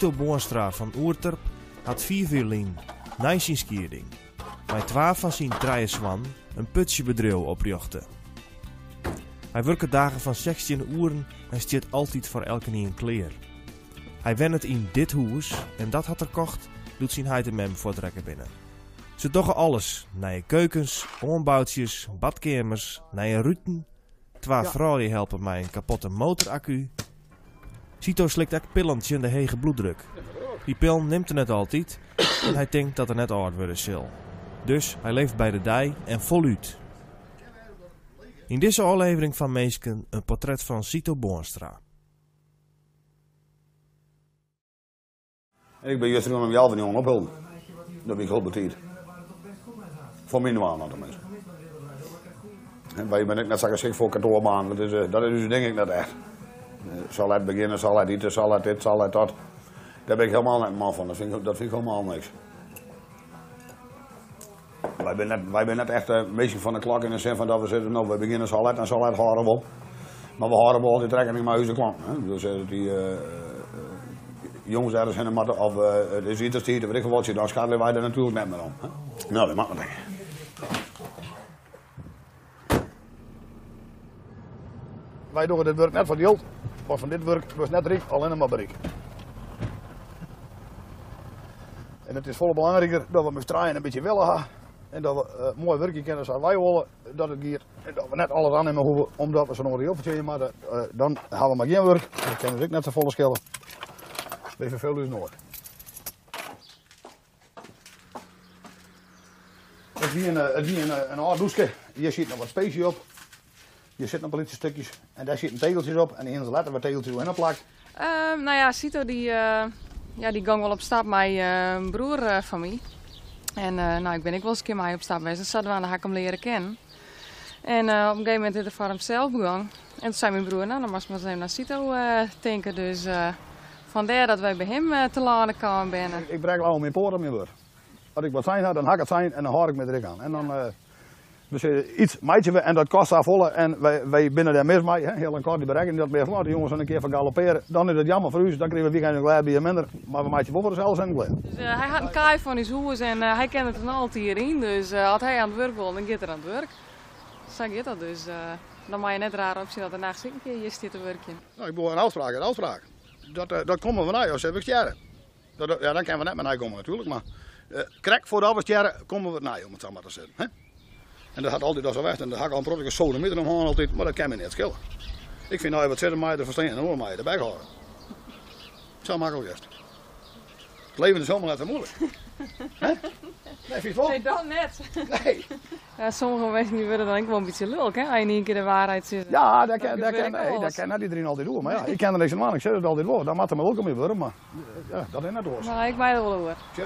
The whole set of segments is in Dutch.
Cito Boonstra van Oerterp had vierwielin, Nijsinskierding. Bij twaalf van zijn draaien zwan een putsjebedrijf oprichten. Hij werkte dagen van 16 uren en stiert altijd voor elke nie een kleer. Hij wen het in dit huis en dat had er kocht, doet zijn hij de mem voortrekken binnen. Ze doggen alles, naar keukens, ombouwtjes, badkamers, naar ruten. Twa vrouwen helpen mij een kapotte motoraccu. Cito slikt ook pillentje in de hege bloeddruk. Die pil neemt er net altijd en hij denkt dat er net oud worden. Dus hij leeft bij de dij en voluit. In deze aflevering van Meesken een portret van Cito Boonstra. En ik ben juist om jou van jongen ophullen. Dat ben ik heel betiid. Voor mij aan tenminste. En wij ben ik net zo geschikt voor kantoormaan. Dat is, eh, dat is dus denk ik net echt. Eh, Zal het beginnen, zal het iets, zal het dit, zal het dat. Daar ben ik helemaal niet man van. Dat vind ik, helemaal niks. Wij zijn net, wij echt uh, meestal van de klok in de zin van dat we zeggen, nou we beginnen zal het en zal het houden we op. Maar we houden wel altijd rekening met onze klant. Hè? Dus eh, die eh, eh, jongens ergens in de matten of eh, het is iets hier, weet ik wat je, dan schadelen wij er natuurlijk net meer om. Nou, dat mag denken. Wij doen dit werk net voor die oud. Maar van dit werk was net rijk, alleen maar bereik. En het is volle belangrijker dat we met draaien een beetje willen gaan. En dat we eh, mooi werk kunnen zoals wij willen. Dat het hier, en dat we net alles aannemen hoeven, omdat we zo'n veel maar uh, dan gaan we maar geen werk. Dan kunnen we ook net zo volle schillen. We vervelen dus nooit. Het is een, eh, het is een, eh, een oud doosje. Hier zit nog wat specie op. Hier zitten nog politiestukjes. En daar zitten tegeltjes op. En in letter wat tegeltjes in plakt. Ehm, nou ja, Cito die, eh, ja, die ging wel op stap met eh, een broer eh, van mij. En eh, nou, ik ben ik wel eens een keer op stap geweest. Dan zouden we aan de hak hem leren kennen. En eh, op een gegeven moment is het voor hemzelf begonnen. En toen zei mijn broer, nou dan moest maar eens naar Cito eh denken. Dus eh, vandaar dat wij bij hem eh, te laden kwamen binnen. Ik breng al mijn poren meer. Als ik wat zijn had, dan hak ik het zijn en dan hoor ik met erin aan. En dan eh we zeggen, iets meidje we en dat kost afvallen en wij, wij binnen daar mis mee, hè, heel een kort die bereiken dat meer laten jongens een keer van galopperen. Dan is het jammer voor u, dan krijgen we weekend een klein beetje minder, maar we maken wel voor zelfs en klein. Dus eh, hij had een kaai van zijn huis en eh, hij kende het dan altijd hierin. Dus eh, als hij aan het werk wil, dan gaat er aan het werk. Zo gaat dat dus. eh, dan mag je net raar opzien dat er naast een keer hier zit te werken. Nou, ik wil een afspraak, een afspraak. Dat, dat komen we naar, als heb ik jaren. Dat, dat- ja, dan kunnen we net met naar komen natuurlijk, maar uh, krek voordat we het jaren komen we naar, om het zo maar te zeggen. Hè? En dat gaat altijd al zo weg, en dat ga ik al een protocol zo de midden omhoog altijd, maar dat kan me niet schillen. Ik vind nou wat zitten mij de verstaan en hoor mij erbij houden. Zo makkelijk is het. Het leven is helemaal net zo moeilijk. Hè? Nee, vind je het wel? Nee, dat net. Nee. Ja, sommige mensen die willen dan ook wel een beetje lulk, hè? Als je niet een keer de waarheid zegt. Ja, dat kan, Dat kan, nee, dat kan net iedereen altijd doen. Maar ja, ik ken er niks aan, ik zeg het altijd wel. Dat moet er maar ook mee worden, maar ja, dat is net door. Maar ik mij dat wel hoor. Tja.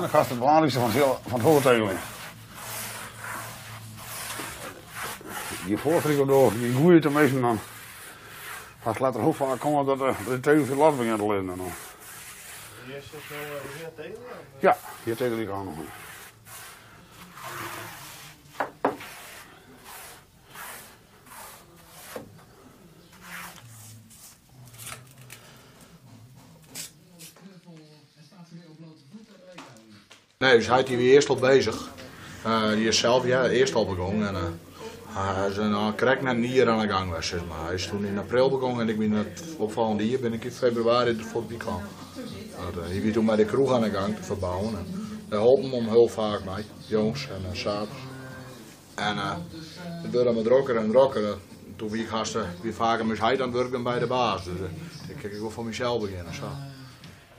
Dan gaat het belangrijkste van het, hele- van het hoogtegeling. Die voortrekker door, die goeie te meesten dan. Als later hoog van komen dat de, de tegels in last beginnen te liggen dan. Ja, hier tegel ik aan nog. Nee, dus hij is hier eerst al bezig. Eh, die is zelf ja, eerst al begonnen. En, eh, hij is een krek net hier aan de gang geweest, zeg maar. Hij is toen in april begonnen en ik ben het opvallende hier ben ik in februari voor het weekend. Uh, hier toen met de kroeg aan de gang te verbouwen. En daar helpen hem heel vaak mee, jongens en uh, s'avonds. En uh, het werd me drokker en drokker. Uh, toen wie gasten, wie vaker moest hij dan werken bij de baas. Dus uh, kijk ik wil voor mezelf beginnen.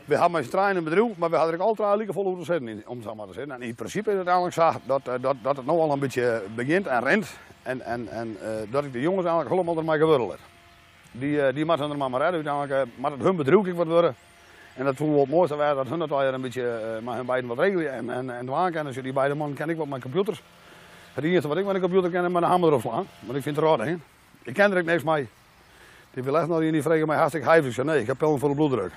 We hadden met trein bedrijf, maar we hadden er altijd lieke vol te zitten, in- om het maar te zeggen. En in principe is het eigenlijk zo dat, eh, dat, dat het nu al een beetje begint en rent. En, en, en eh, dat ik de jongens eigenlijk helemaal ermee geworden heb. Die, eh, die moeten er maar maar uit. Uiteindelijk uh, het hun bedrijf ook wat worden. En dat voelde wel het mooiste waren dat hun het wel een beetje uh, met hun beiden wat regelen. En, en, en kennen. Dus die beide mannen ken ik wat met computers. Het eerste wat ik met een computer ken is met een hamer erop slaan. Maar ik vind het raar, hè. Ik ken er ook niks mee. Die wil echt nog in die vragen mij hartstikke. Ik zei nee, ik heb pillen voor de bloeddruk.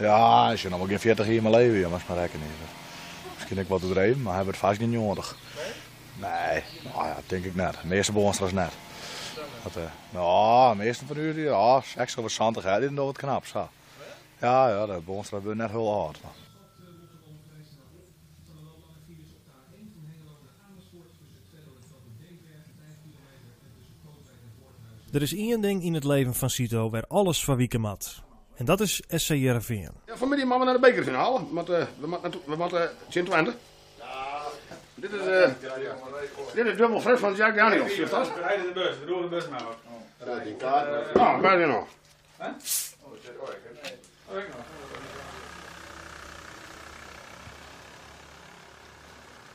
Ja, als je nog maar geen 40 jaar in mijn leven, jongens, maar rekken niet. misschien ik wat overdreven, maar hebben het vast niet nodig. Nee, nou ja, denk ik net. De meeste boonstras net. Dat, uh, nou, de meeste van jullie, ja, extra verstandig, hè, die doen wat knap. Zo. Ja, ja, de boonstras zijn net heel hard. Maar. Er is één ding in het leven van Cito waar alles van wieken mat. En dat is SC Heerenveen. Ja, vanmiddag gaan we naar de bekerfinale. Want, uh, we moeten we moeten Sint Twente. Ja. Dit is, uh, dit is dubbel fris van Jack Daniels. Is dat? Rijden de bus, we doen de bus maar. Ja, die kaart. Ah, bij je nog. Hè? Oh, shit, oh, ik heb Oh, ik nog.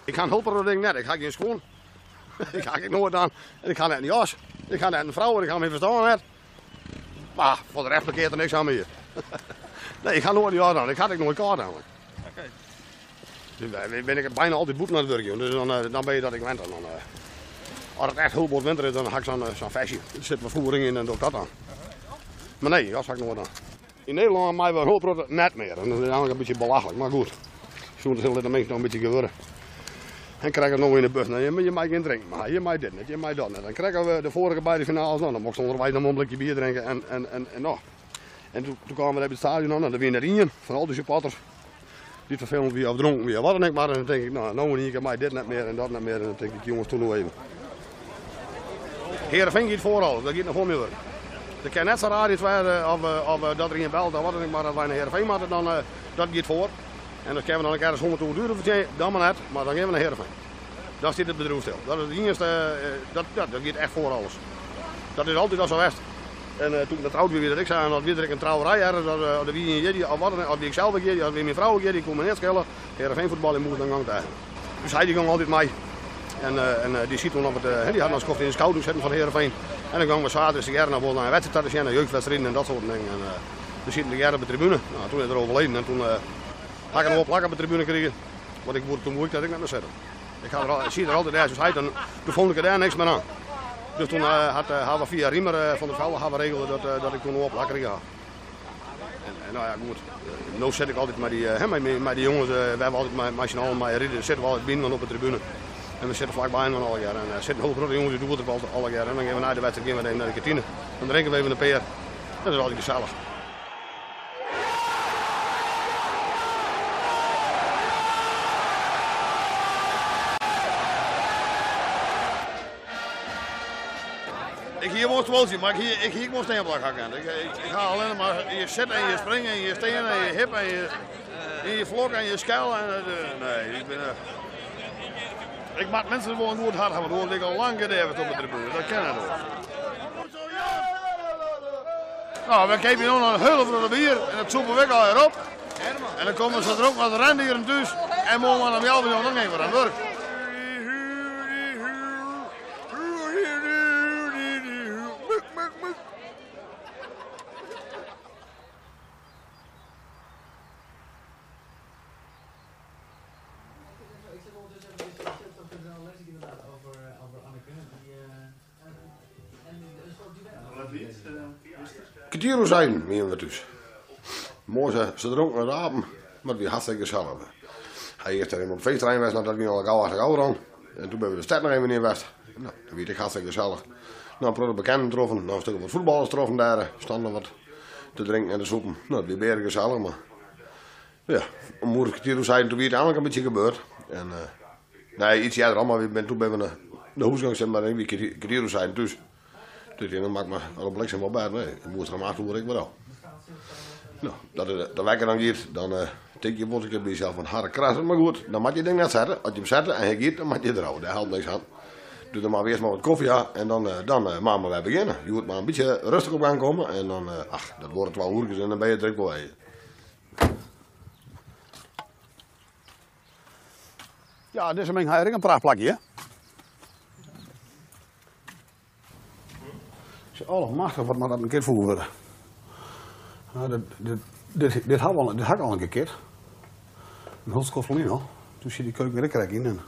Ik ga een hulper ding net. Ik ga geen schoon. ik ga ik nooit aan. En ik ga net niet jas. Ik ga net een vrouw en ik ga me verstaan net. Maar voor de rest verkeert er niks aan meer. nee, ik ga nooit niet aan. Ik ga ik nooit kaart aan. Oké. Dus daar ben ik bijna altijd boet naar het werk. joh. Dus dan, eh, dan ben je dat ik wend. En dan, eh, als het echt heel bot winter is, dan ga ik zo'n eh, zo'n vestje. Er zit mijn voering in en doe ik dat aan. Maar nee, dat ga ik nooit aan. In Nederland mij wel hulpbrood net meer. En dat is eigenlijk een beetje belachelijk, maar goed. Zo zullen de mensen nog een beetje gebeuren. En krijgen we nog in de bus. Nou, je, mag geen drinken, maar je mag dit niet, je mag dat niet. Dan krijgen we de vorige beide finales dan. Dan mochten we onderwijs nog een blikje bier drinken en, en, en, nog. En toen, toen kwamen we bij het stadion aan en dan weer naar Ingen, van al die supporters. Die vervelend wie of dronken wie, wat dan ik maar. En dan denk ik, nou, nou niet, ik mag dit niet meer en dat niet meer. En dan denk ik, jongens, toen nog even. Heerenveen gaat vooral, dat gaat nog veel meer. De kan net zo raar werden of, eh, of eh, dat er in belt, dan wat dan ik maar dat wij naar Heerenveen moeten, dan dat gaat voor. En dan kunnen we dan ergens 100 uur duren, vertellen, dan maar net, maar dan gaan we naar Heerenveen. Daar zit het bedrijf stil. Dat is het eerste, uh, dat, ja, dat gaat echt voor alles. Dat is altijd al zo west. En uh, toen dat oud weer dat ik zei, dat weer een trouwerij ergens, dat, uh, dat wie een jedi, of wat of wie ik zelf een of wie mijn vrouw een jedi, kon me net schelen. Heerenveen voetbal in moet dan gang tegen. Dus hij die ging altijd mee. En, uh, en uh, die ziet toen op het, uh, die had ons kocht in de scouting zetten van Heerenveen. En dan gaan we zaterdag naar naar een wedstrijd zien, jeugdwedstrijden en dat soort dingen. En, we zitten de op de tribune. Nou, toen is er overleden en toen een hoop plak op de tribune gekregen. Want ik word toen moeilijk dat ik naar me zetten. Ik, ga er al, ik zie er altijd ergens uit en toen vond ik er daar niks meer aan. Dus toen uh, had, uh, we via Riemer uh, van der Velde gaan regelen dat, dat ik toen op lakker ga. En, en, nou ja, goed. nu zit ik altijd met die, hè, met, met die jongens, we hebben altijd met Nationaal en met Ridder, zitten we altijd binnen op de tribune. En we zitten vlakbij hen alle jaar. En er zitten heel grote jongens die doen het altijd alle jaar. En dan gaan we naar de wedstrijd gaan we naar de kantine. Dan drinken we even een peer. Dat is altijd gezellig. Ik hier moest wel zien, maar ik ik hier moest blok gaan. Ik, ik, ik ga alleen maar je zit en je springen en je steen en je hip en je, vlok en je skel. En, uh, nee, ik ben... Uh, ik maak mensen gewoon goed hard hebben, want ik al lang gedaan op de tribune. Dat ken ik nog. Nou, we geven nu nog een hele voor de bier en dat soepen we al erop. En dan komen ze er ook de rendieren thuis en mogen we om jou dan even aan werk. Kwartier zijn, meen we dus. Mooi ze, ze dronken een rapen, maar het was hartstikke gezellig. Hij is er in op feestterrein was, dat ging al gauw achter gauw. En toen ben we de stad nog even in. Nou, dat weet ik gezellig. Nou, een bekenden getroffen, nou een stuk wat voetballers getroffen daar. Standen wat te drinken en te soepen. Nou, weer gezellig, maar... Ja, om moeder kwartier zijn, toen weer het eigenlijk een beetje gebeurd. En, uh, nee, iets eerder ben, toen ben we naar de hoesgang zijn, maar een kwartier zijn dus. Dus dan maakt me al op bliksem wel bij. Nee, ik moet er achter word ik maar al. Nou, dat de, de wekker dan giet, dan uh, denk je een keer bij jezelf van harde krassen. Maar goed, dan moet je ding net zetten. Als je hem zetten en hij giet, dan moet je er houden. Daar helpt niks aan. Doe dan maar weer eens maar wat koffie aan en dan, uh, dan uh, maar wij beginnen. Je moet maar een beetje rustig op gaan komen en dan, ach, dat wordt het wel hoertjes en dan ben je wel bij. Ja, dit is een een prachtplakje, hè? Allemachtig, wat maar dat een keer voeren. Nou, dit, dit, dit, dit, had al, had al een keer. Een hulskoffel al. Toen zit die keuken weer krek in en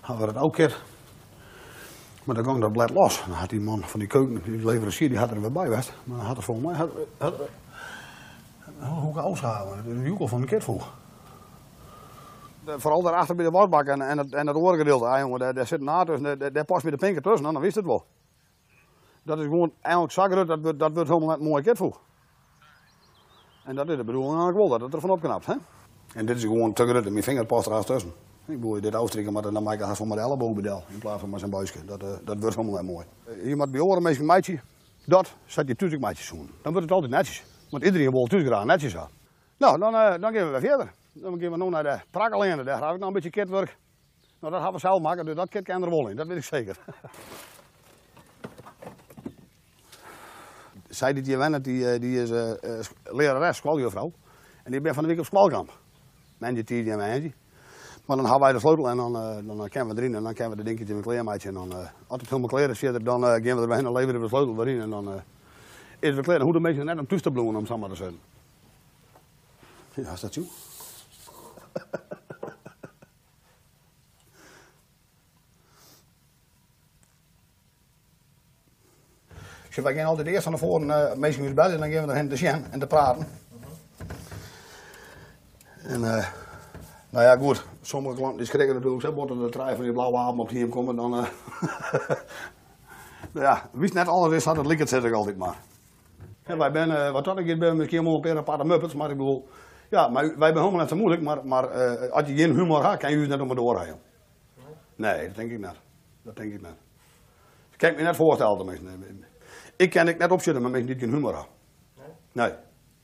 hadden we dat ook keer. Maar dan ging dat blad los. Dan had die man van die keuken, die leverancier, die had er weer bij geweest. Maar dan had er volgens mij, had, had, had, hoe ik uitgehouden, de joekel van een keer de- vooral daarachter bij de wasbak en, en, het, en het ah, jongen, daar, daar zit een tussen, daar- past met de pinker tussen, nou, dan wist het wel. Dat is gewoon eigenlijk zakken, dat, dat wordt helemaal net mooie kitvoeg. En dat is de bedoeling eigenlijk wel, dat het er van opknapt. Hè? En dit is gewoon te en mijn vinger past er tussen. Ik bedoel, dit uitstrekken, maar dan maak ik haast van mijn elleboog bedel in plaats van met zijn buisje. Dat, eh, dat wordt helemaal net mooi. Eh, Je moet bij oren een meidje, dat zet je tussen maatjes doen. Dan wordt het altijd netjes. Want iedereen wil tussen graag netjes aan. Nou, dan, eh, dan gaan we verder. Dan gaan we nu naar de Prakelende. Daar heb ik nog een beetje kitwerk. Nou, dat gaan we zelf maken, dus dat kit kan er in, dat weet ik zeker. Zij die wennen, die, eh, die is eh, lerares, schooljuffrouw. En die ben van de week op schoolkamp. Mensen, tien en mensen. Maar dan hebben wij de sleutel en dan, dan kennen we erin en dan kennen we de dingetje in mijn kleermaatje. En dan, eh, als het helemaal kleren zit, dan eh, gaan we erbij en dan leveren we de sleutel erin. En dan is het kleren. Hoe de mensen net om tussen te bloemen, om te zeggen. Ja, is dat zo? Dus wij gaan altijd eerst van tevoren uh, meestal eens bellen en dan gaan we erheen te zien en te praten. En eh, nou ja, goed. Sommige klanten die schrikken natuurlijk zo, worden de trein van die blauwe avond op hier komen, dan. eh nou ja, wie net alles is, had het likt zeg ik altijd maar. En wij ben, eh, wat dat ik ben, ben misschien wel een paar muppets, maar ik bedoel, ja, maar wij zijn helemaal net zo moeilijk, maar, maar eh, als je geen humor hebt, kan je het net om doorrijden. Nee, dat denk ik niet. Dat denk ik niet. Ik kan me net voorstellen, tenminste. Ik kan ik net opzitten met mensen die geen humor hebben. Nee.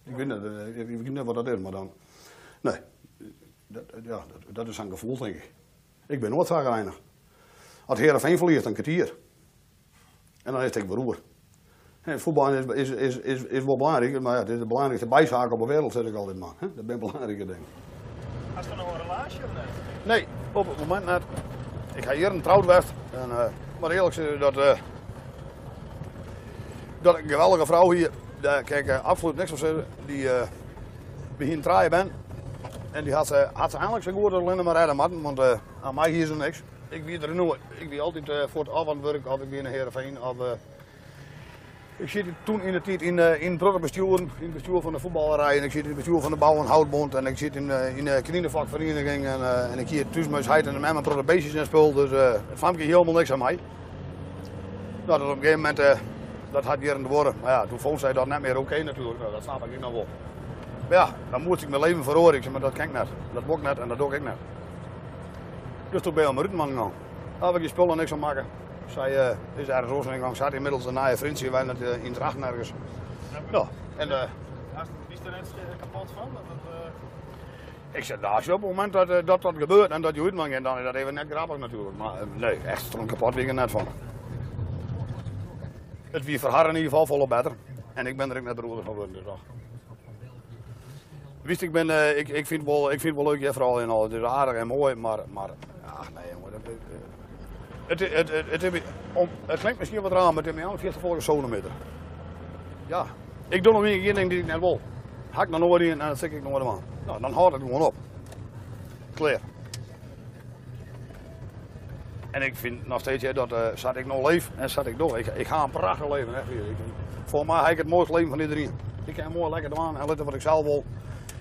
Ik weet, niet, eh, ik weet niet wat dat is, maar dan. Nee. Dat, ja, dat, dat is een gevoel, denk ik. Ik ben nooit zagrijnig. Als Heerenveen verliest, een kwartier. En dan is het beroer. Voetbal is, is, is, is, is wel belangrijk, maar ja, het is de belangrijkste bijzaak op de wereld, zeg ik altijd maar. Dat ben belangrijke dingen. Had je nog een relatie of net? Nee, op het moment net. Ik ga hier een trouwd. En, eh, maar eerlijk gezegd, dat, eh, dat een geweldige vrouw hier. Daar kijk ik absoluut niks van zeggen. Die eh begint draaien ben. En die had ze, had ze eigenlijk zo goed als alleen maar redden moeten, want eh, aan mij hier is er niks. Ik wie er nu, ik wie altijd eh, voor het avondwerk, of ik weer naar Heerenveen, of... eh, ik zit toen in de tijd in, eh, in het bruggenbestuur, in het bestuur van de voetballerij, en ik zit in het bestuur van de Bouw- en Houtbond, en ik zit in, eh, in de knierenvakvereniging, en, eh, en ik hier thuismuisheid en de beestjes in spul, dus eh het ik helemaal niks aan mij. Nou, dat op een gegeven moment, eh, dat had hier in de woorden, maar ja, toen vond zij dat net meer oké natuurlijk, nou, dat snap ik nog wel. Maar ja, dan moest ik mijn leven verhoren, ik zeg, maar dat kan ik net, dat moet ik net en dat doe ik net. Dus toen ben ik mijn Rutenman gegaan. Daar heb ik die spullen niks aan maken. Zij eh, is ergens oorspronkelijk zat inmiddels een naaie vriendje, wij net eh, in Drachten ergens. Ja, en eh, Had- Is er net eh, kapot van? Dat eh, ik zeg, nou, als je op het moment dat, eh, dat dat gebeurt en dat je gaat, dan is dat even net grappig natuurlijk. Maar eh, nee, echt stond kapot weer net van. Het wie verharren in ieder geval volop beter. En ik ben er ook net roerder van geworden, dus. Wist ik ben, eh, ik, ik vind wel, ik vind het wel leuk, ja, vooral in al. Het is aardig en mooi, maar, maar ach nee jongen. Dat, eh, het, het, het, het, om, het klinkt misschien wat raar, maar het is mij 40 volgens sonometer. Ja, ik doe nog keer ding die ik net wil. Hak dan nooit in en dan zeg ik nog wat aan. Nou, dan houdt het gewoon op. Klaar. En ik vind nog steeds hè, dat uh, zat ik nog leef en zat ik door. Ik, ik ga een prachtig leven. Hè, ik, voor mij heb ik het mooiste leven van iedereen. Ik kan mooi lekker doen en letten wat ik zelf wil.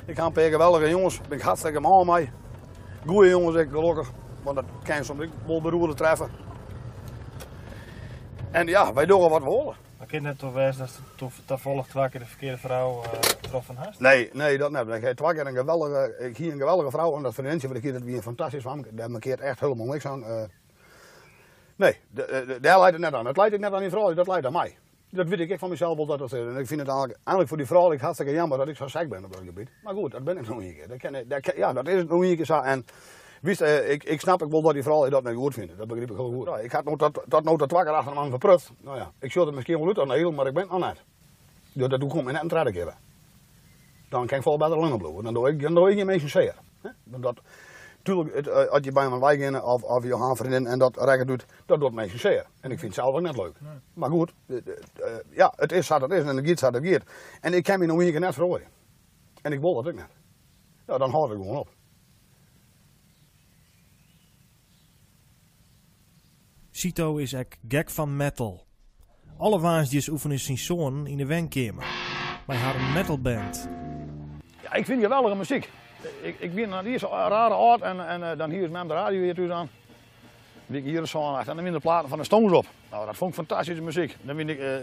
Ik ga een paar geweldige jongens. Ben ik hartstikke mal mee. Goeie jongens, ik gelukkig. Want dat kan je soms ook wel beroerde treffen. En ja, wij doen wat we willen. Maar kind net toch wijs dat dat volgt twee keer de verkeerde vrouw uh, getroffen had? Nee, nee, dat niet. Ik heb twee keer een geweldige, ik hier een geweldige vrouw en dat vriendinnetje wat ik hier dat wie een fantastisch van. Daar markeert echt helemaal niks aan. Uh, nee, de, de, daar leidt het net aan. Het leidt ik net aan die vrouw, dat leidt aan mij. Dat weet ik van mezelf wel dat dat. En ik vind het eigenlijk, eigenlijk voor die vrouw ik hartstikke jammer dat ik zo ziek ben op dat gebied. Maar goed, dat ben ik nog een keer. Dat, ja, dat is het nog een keer. En wist, uh, ik, ik snap ook wel dat die vrouw dat niet goed vindt. Dat begrijp ik heel goed. Ja, ik had nog dat, dat dat wakker achter man verprut. Nou ja, ik zou het misschien wel uit aan heel, maar ik ben het nog net. Dus dat doe ik net een trede keer. Dan kan ik vol bij de. Dan doe ik, dan doe ik je mensen zeer. Dat, Tuurlijk, het, uh, als je bij mijn wijk in of, of je haar vriendin en dat rekken doet, dat doet mensen zeer. En ik vind het zelf ook net leuk. Nee. Maar goed, uh, uh, ja, het is wat het is en het gaat wat het gaat. En ik kan me nog een keer net verrooien. En ik wil dat ook net. Ja, dan houd ik gewoon op. Cito is ek gek van metal. Alle waasjes oefenen zijn zoon in de wenkamer. Hadden een metalband. Ja, ik vind geweldige muziek. Ik, ik ben naar die rare oud en, en eh, dan hier is met de radio weer aan. Die ik hier zo aan en dan in de platen van de Stones op. Nou, dat vond ik fantastische muziek. Dan vind ik, eh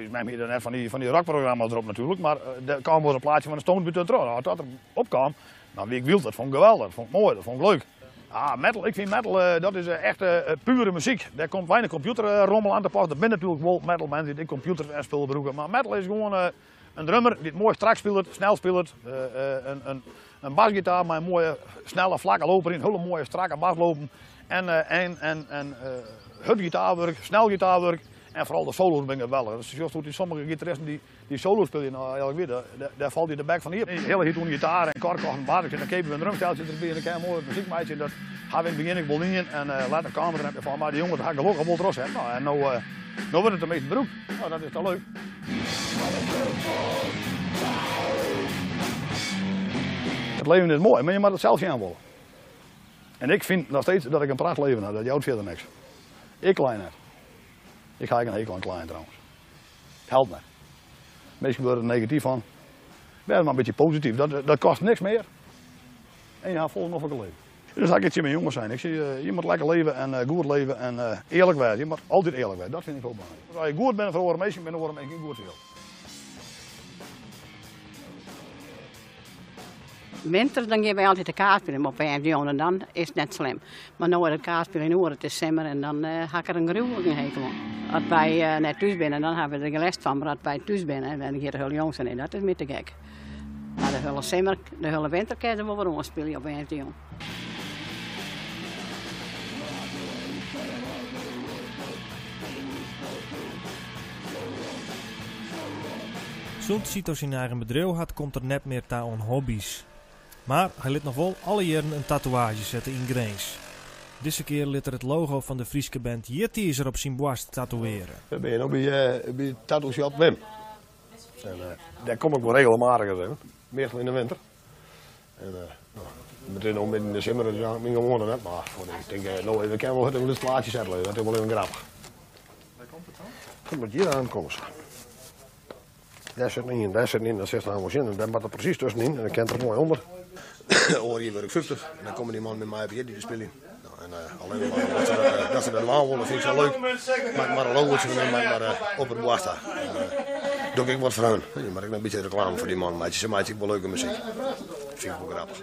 is mij meer net van die, van die rockprogramma's erop natuurlijk, maar eh er kwam wel een plaatje van de Stones terug. Nou, als dat erop kwam, nou wie ik wil, dat vond ik geweldig, dat vond ik mooi, dat vond ik leuk. Ah, metal, ik vind metal, eh, dat is echt pure muziek. Daar komt weinig computerrommel aan te pas. Er zijn natuurlijk wel metal mensen die computers en spullen gebruiken. Maar metal is gewoon een drummer die het mooi strak speelt, snel speelt. eh, eh, een, een, een basgitaar met een mooie, snelle, vlakke loper in. Hele mooie, strakke baslopen. En, eh, en, en, en snel gitaarwerk. En vooral de solo's ben ik. Dat hoe die sommige gitaristen die, die solo's spelen, nou, eigenlijk weer, daar, daar- daar valt hij de bek van hier. Hele hit doen gitaar en kork en basis. En dan kepen we een drumsteltje erbij en dan je een mooi muziekmeisje. Dat gaan we in het begin ik wel in en uh, later kamer en van. Maar die jongen had gelukkig wel trots. Hè. Nou, en nou, eh, nou wordt het een beetje beroep. Nou, dat is toch leuk. Het leven is mooi, maar je moet het zelf gaan willen. En ik vind nog steeds dat ik een pracht leven heb. Dat jouwt verder niks. Ik klein net. Ik ga ik een hekel aan klein trouwens. Het helpt me. Meestal worden er negatief van. Ben maar een beetje positief. Dat, dat kost niks meer. En je gaat vol nog een leven. Dus dat ik het met jongens zijn. Ik zie, eh, je moet lekker leven en eh, goed leven en eh, eerlijk zijn. Je moet altijd eerlijk zijn. Dat vind ik wel belangrijk. Als je goed bent voor een meisje, ben je voor een meisje goed wil. Winter dan geven wij altijd de kaartspelen op 5 juni en dan is het net slim. Maar nu het in oor, het is simmer en dan uh, er een gruwelijke hekel aan. Als wij uh, net thuis binnen, dan hebben we er gelest van. Maar als wij thuis binnen en dan hier de hele jongens in, dat is meer te gek. Maar de hele simmer, de hele winter we weer spelen op 5 juni. Zult Cito's in eigen bedrijf had, komt er net meer ta on hobby's. Maar hij liet nog wel alle jaren een tatoeage zetten in Greens. Deze keer liet er het logo van de Frieske band Jetteaser op zijn borst tatoeëren. Dan ben je nog bij, uh, bij Tattoo Shop Wim. En, uh, daar kom ik wel regelmatig in, meestal in de winter. En, uh, nou, meteen ook in de zomer, dus ja, ik ben gewoon net. Maar voor, ik denk, uh, nou even kan wel een plaatje zetten, dat is wel even grappig. Waar komt het dan? Dat moet hier aankomen. Daar zit niet in, daar zit niet in, dat zit er in. En daar moet er precies tussenin en dan kent er mooi onder. Hoor hier word ik 50 en dan komen die man met mij op die de spelen. Nou, en uh, alleen maar dat ze, dat ze er aan willen vind ik zo leuk. Maak maar een logootje van hem, maak maar uh, op het boasta. Doe ik wat voor hun. Je maakt een beetje reclame voor die man, maar ze maakt wel leuke muziek. Vind ik wel grappig.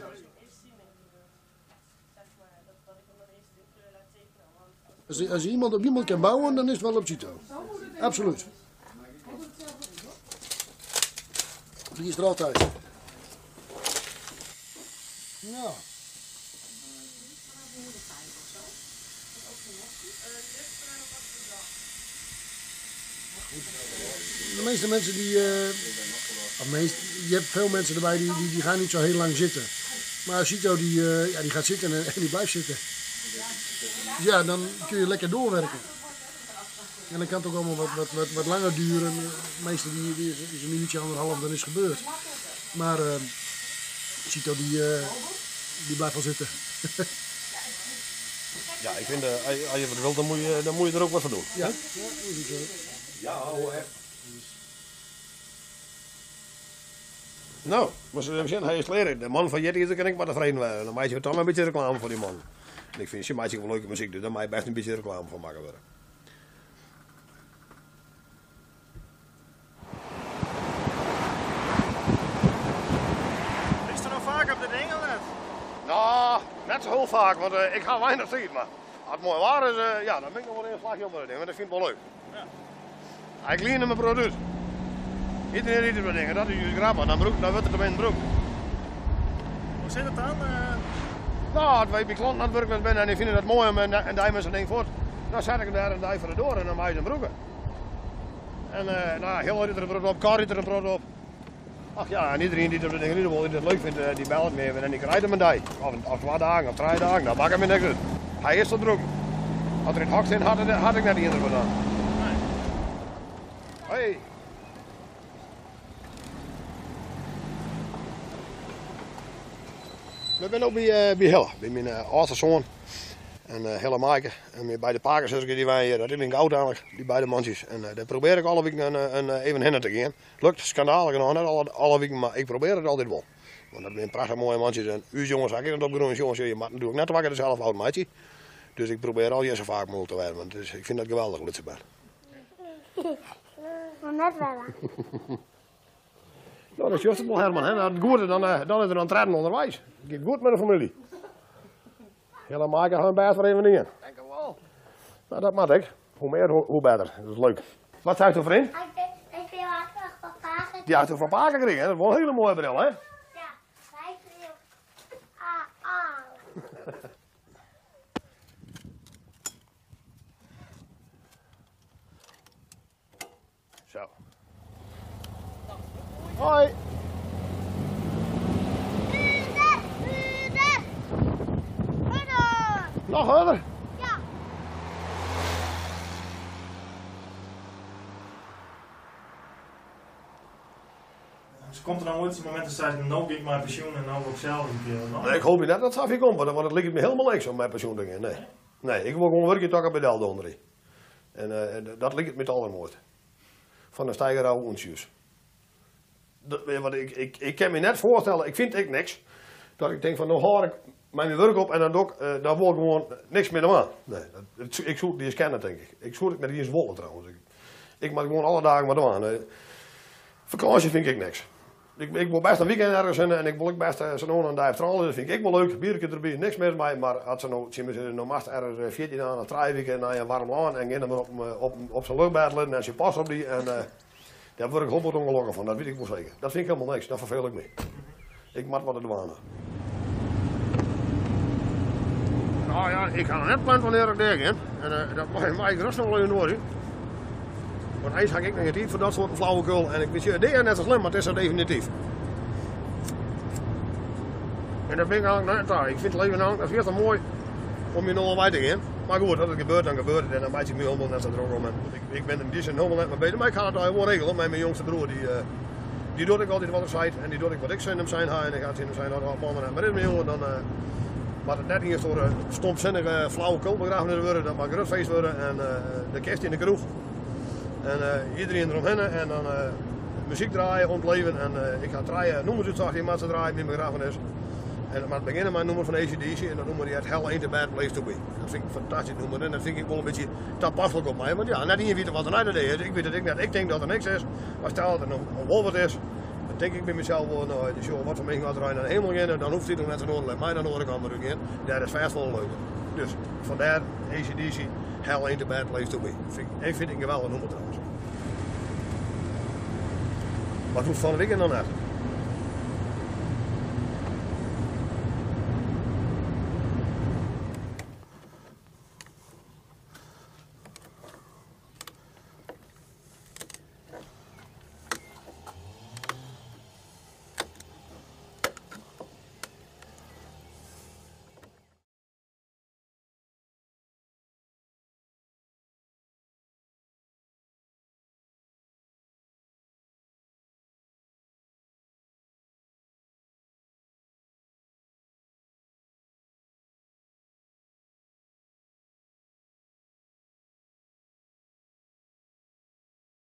Als, als iemand op iemand kan bouwen, dan is het wel op Cito. Absoluut. Die is er altijd. Ja. De meeste mensen die. Uh, meest, je hebt veel mensen erbij die, die, die gaan niet zo heel lang zitten. Maar Cito die, uh, ja, die gaat zitten en, en die blijft zitten. Ja, dan kun je lekker doorwerken. En dan kan het ook allemaal wat, wat, wat, wat langer duren. De meeste die, die is, een minuutje, anderhalf, dan is het gebeurd. Maar uh, Cito die, uh, die blijft wel zitten. ja, ik vind, uh, als je wat wilt, dan moet je, dan moet je er ook wat van doen. Ja, zo. Ja, hoor. Nou, maar ze zeggen, hij is leren. De man van Jetty is kan ik maar tevreden waren. Dan maak je toch een beetje reclame voor die man. En ik vind, ze maakt wel leuke muziek, dus daar mag je best een beetje reclame van maken worden. Is er nog vaak op de dingen net? Zo heel vaak, want uh, ik ga weinig zien, maar als het mooi waar is, uh, ja, dan ben ik nog wel een slagje op de ding, want dat vind ik wel leuk. Ja. Ik leer mijn product. Iedereen riet het dingen, dat is juist grappig, dan, broek, dan wordt het er in broek. Hoe zit het dan? Uh... Nou, als wij bij klanten aan het zijn en die vinden het mooi en, en die mensen denken voort, dan zet ik daar een die voor de door en dan zijn broeken. En uh, nou, heel er een brood op, kar er een brood op. Ach ja, en iedereen die het, die het leuk vindt, die belt me en die krijgt hem een die. Of, of twee dagen, of drie dagen, dan maak ik me niks uit. Hij is er broek. Als er in het zit, had, had ik net eerder gedaan. Nee. Hey. We zijn ook bij, uh, bij Hille, bij mijn uh, oudste zoon. En uh, Hille Maaike. En bij de pakers die wij hier, dat is in oud eigenlijk, die beide mandjes. En uh, daar probeer ik alle weken een, een, even hinnen te gaan. Lukt schandalig nog net alle, alle weken, maar ik probeer het altijd wel. Want dat zijn prachtig mooie mandjes. En u jongens, ik het opgeroeid jongens, je mag natuurlijk net wakker dezelfde oud maatje. Dus ik probeer al je zo vaak mogelijk te werken. Want dus, ik vind dat geweldig, Lutsenberg. Maar net wel. Nou, dat is juist het wel, Herman. Hè? Dat goed, dan, eh, dan is er een treden onderwijs. Het gaat goed met de familie. Jullie maken gewoon best voor even dingen. Denk ik wel. Nou, dat mag ik. Hoe meer, hoe, hoe beter. Dat is leuk. Wat zei je vriend? Ik ik ben achter papa. Die had er van Paken gekregen? Dat is wel een hele mooie bril, hè? Ja, hij ah. Zo. Hoi. Nog verder. Ja. Dus komt er nou ooit een moment dat nou ga ik mijn pensioen en nou wil ik zelf een keer. Nou, Nee, ik hoop niet dat dat af komt, want het ligt me helemaal niks om mijn pensioendingen. Nee. Nee, ik wil gewoon werken ik bij Del onder. En eh, en dat ligt me het allermooiste. Van een steigerauw onsjes. Dat, weet je wat, ik, ik, ik kan me net voorstellen, ik vind ik niks. Dat ik denk van, nou haal ik mijn werk op en dan doe ik, eh, daar word ik gewoon niks meer aan. Nee, dat, ik zoek die eens kennen, denk ik. Ik zoek het met die eens wollen trouwens. Ik, ik mag gewoon alle dagen maar doen. Eh, vakantie vind ik niks. Ik, ik wil best een weekend ergens in en ik wil ook best uh, zo'n on en daar stralen. Dat vind ik wel leuk. Biertje erbij, niks mis mee. Maar als ze nou, zien we ze nou mast ergens eh, 14 aan een drie naar een warm land en gaan dan op, op, op, op zijn luchtbedelen en ze pas op die. En uh, daar word ik honderd ongelukkig van, dat weet ik wel zeker. Dat vind ik helemaal niks, dat verveel ik me. Ik moet wat de douane. Nou ja, ik ga net plan wanneer ik ga. En uh, dat mag, ik rustig wel even door. Want eens ga ik negatief voor dat soort flauwekul. En ik weet je, dit is net zo slim, maar het is er definitief. En dat vind ik eigenlijk net daar. Ik vind het leven nou, dat is eerst mooi om je nog te gaan. Maar goed, als het gebeurt, dan gebeurt het. En dan maak ik me helemaal net zo druk om. Ik, ik ben in die zin helemaal net mee bezig. Maar ik ga het wel regelen met mijn jongste broer. Die, uh, die doet ik altijd wat ik zei. En die doet ik wat ik zin hem zijn. En dan gaat hij hem zijn maar in mijn jongen. Dan uh, maar het net eens door uh, stomzinnige flauwekul begraven worden. Dat mag een rustfeest worden. En uh, de kerst in de kroeg. En iedereen eromheen en dan muziek draaien, ontleven. En ik ga draaien, noemen ze het zacht, maar ze draaien bij mijn begrafenis. En maar beginnen met een nummer van ACDC en dan noemen die het Hell Ain't a Bad Place to Be. Dat vind ik een fantastisch nummer en dat vind ik wel een beetje toepasselijk op mij. Want ja, net niet weten wat er nou is. Ik weet het ik net. Ik denk dat er niks is. Maar stel dat er een wolf is, denk ik bij mezelf wel, nou, dus joh, wat voor mij gaat naar de hemel gaan, dan hoeft hij nog net te doen, let mij dan hoor ik andere in. Daar is vast wel leuk. Dus vandaar ACDC, Hell Ain't a Bad Place to Be. Vind ik, vind ik een geweldige nummer trouwens. Maar hoe van ik dan net?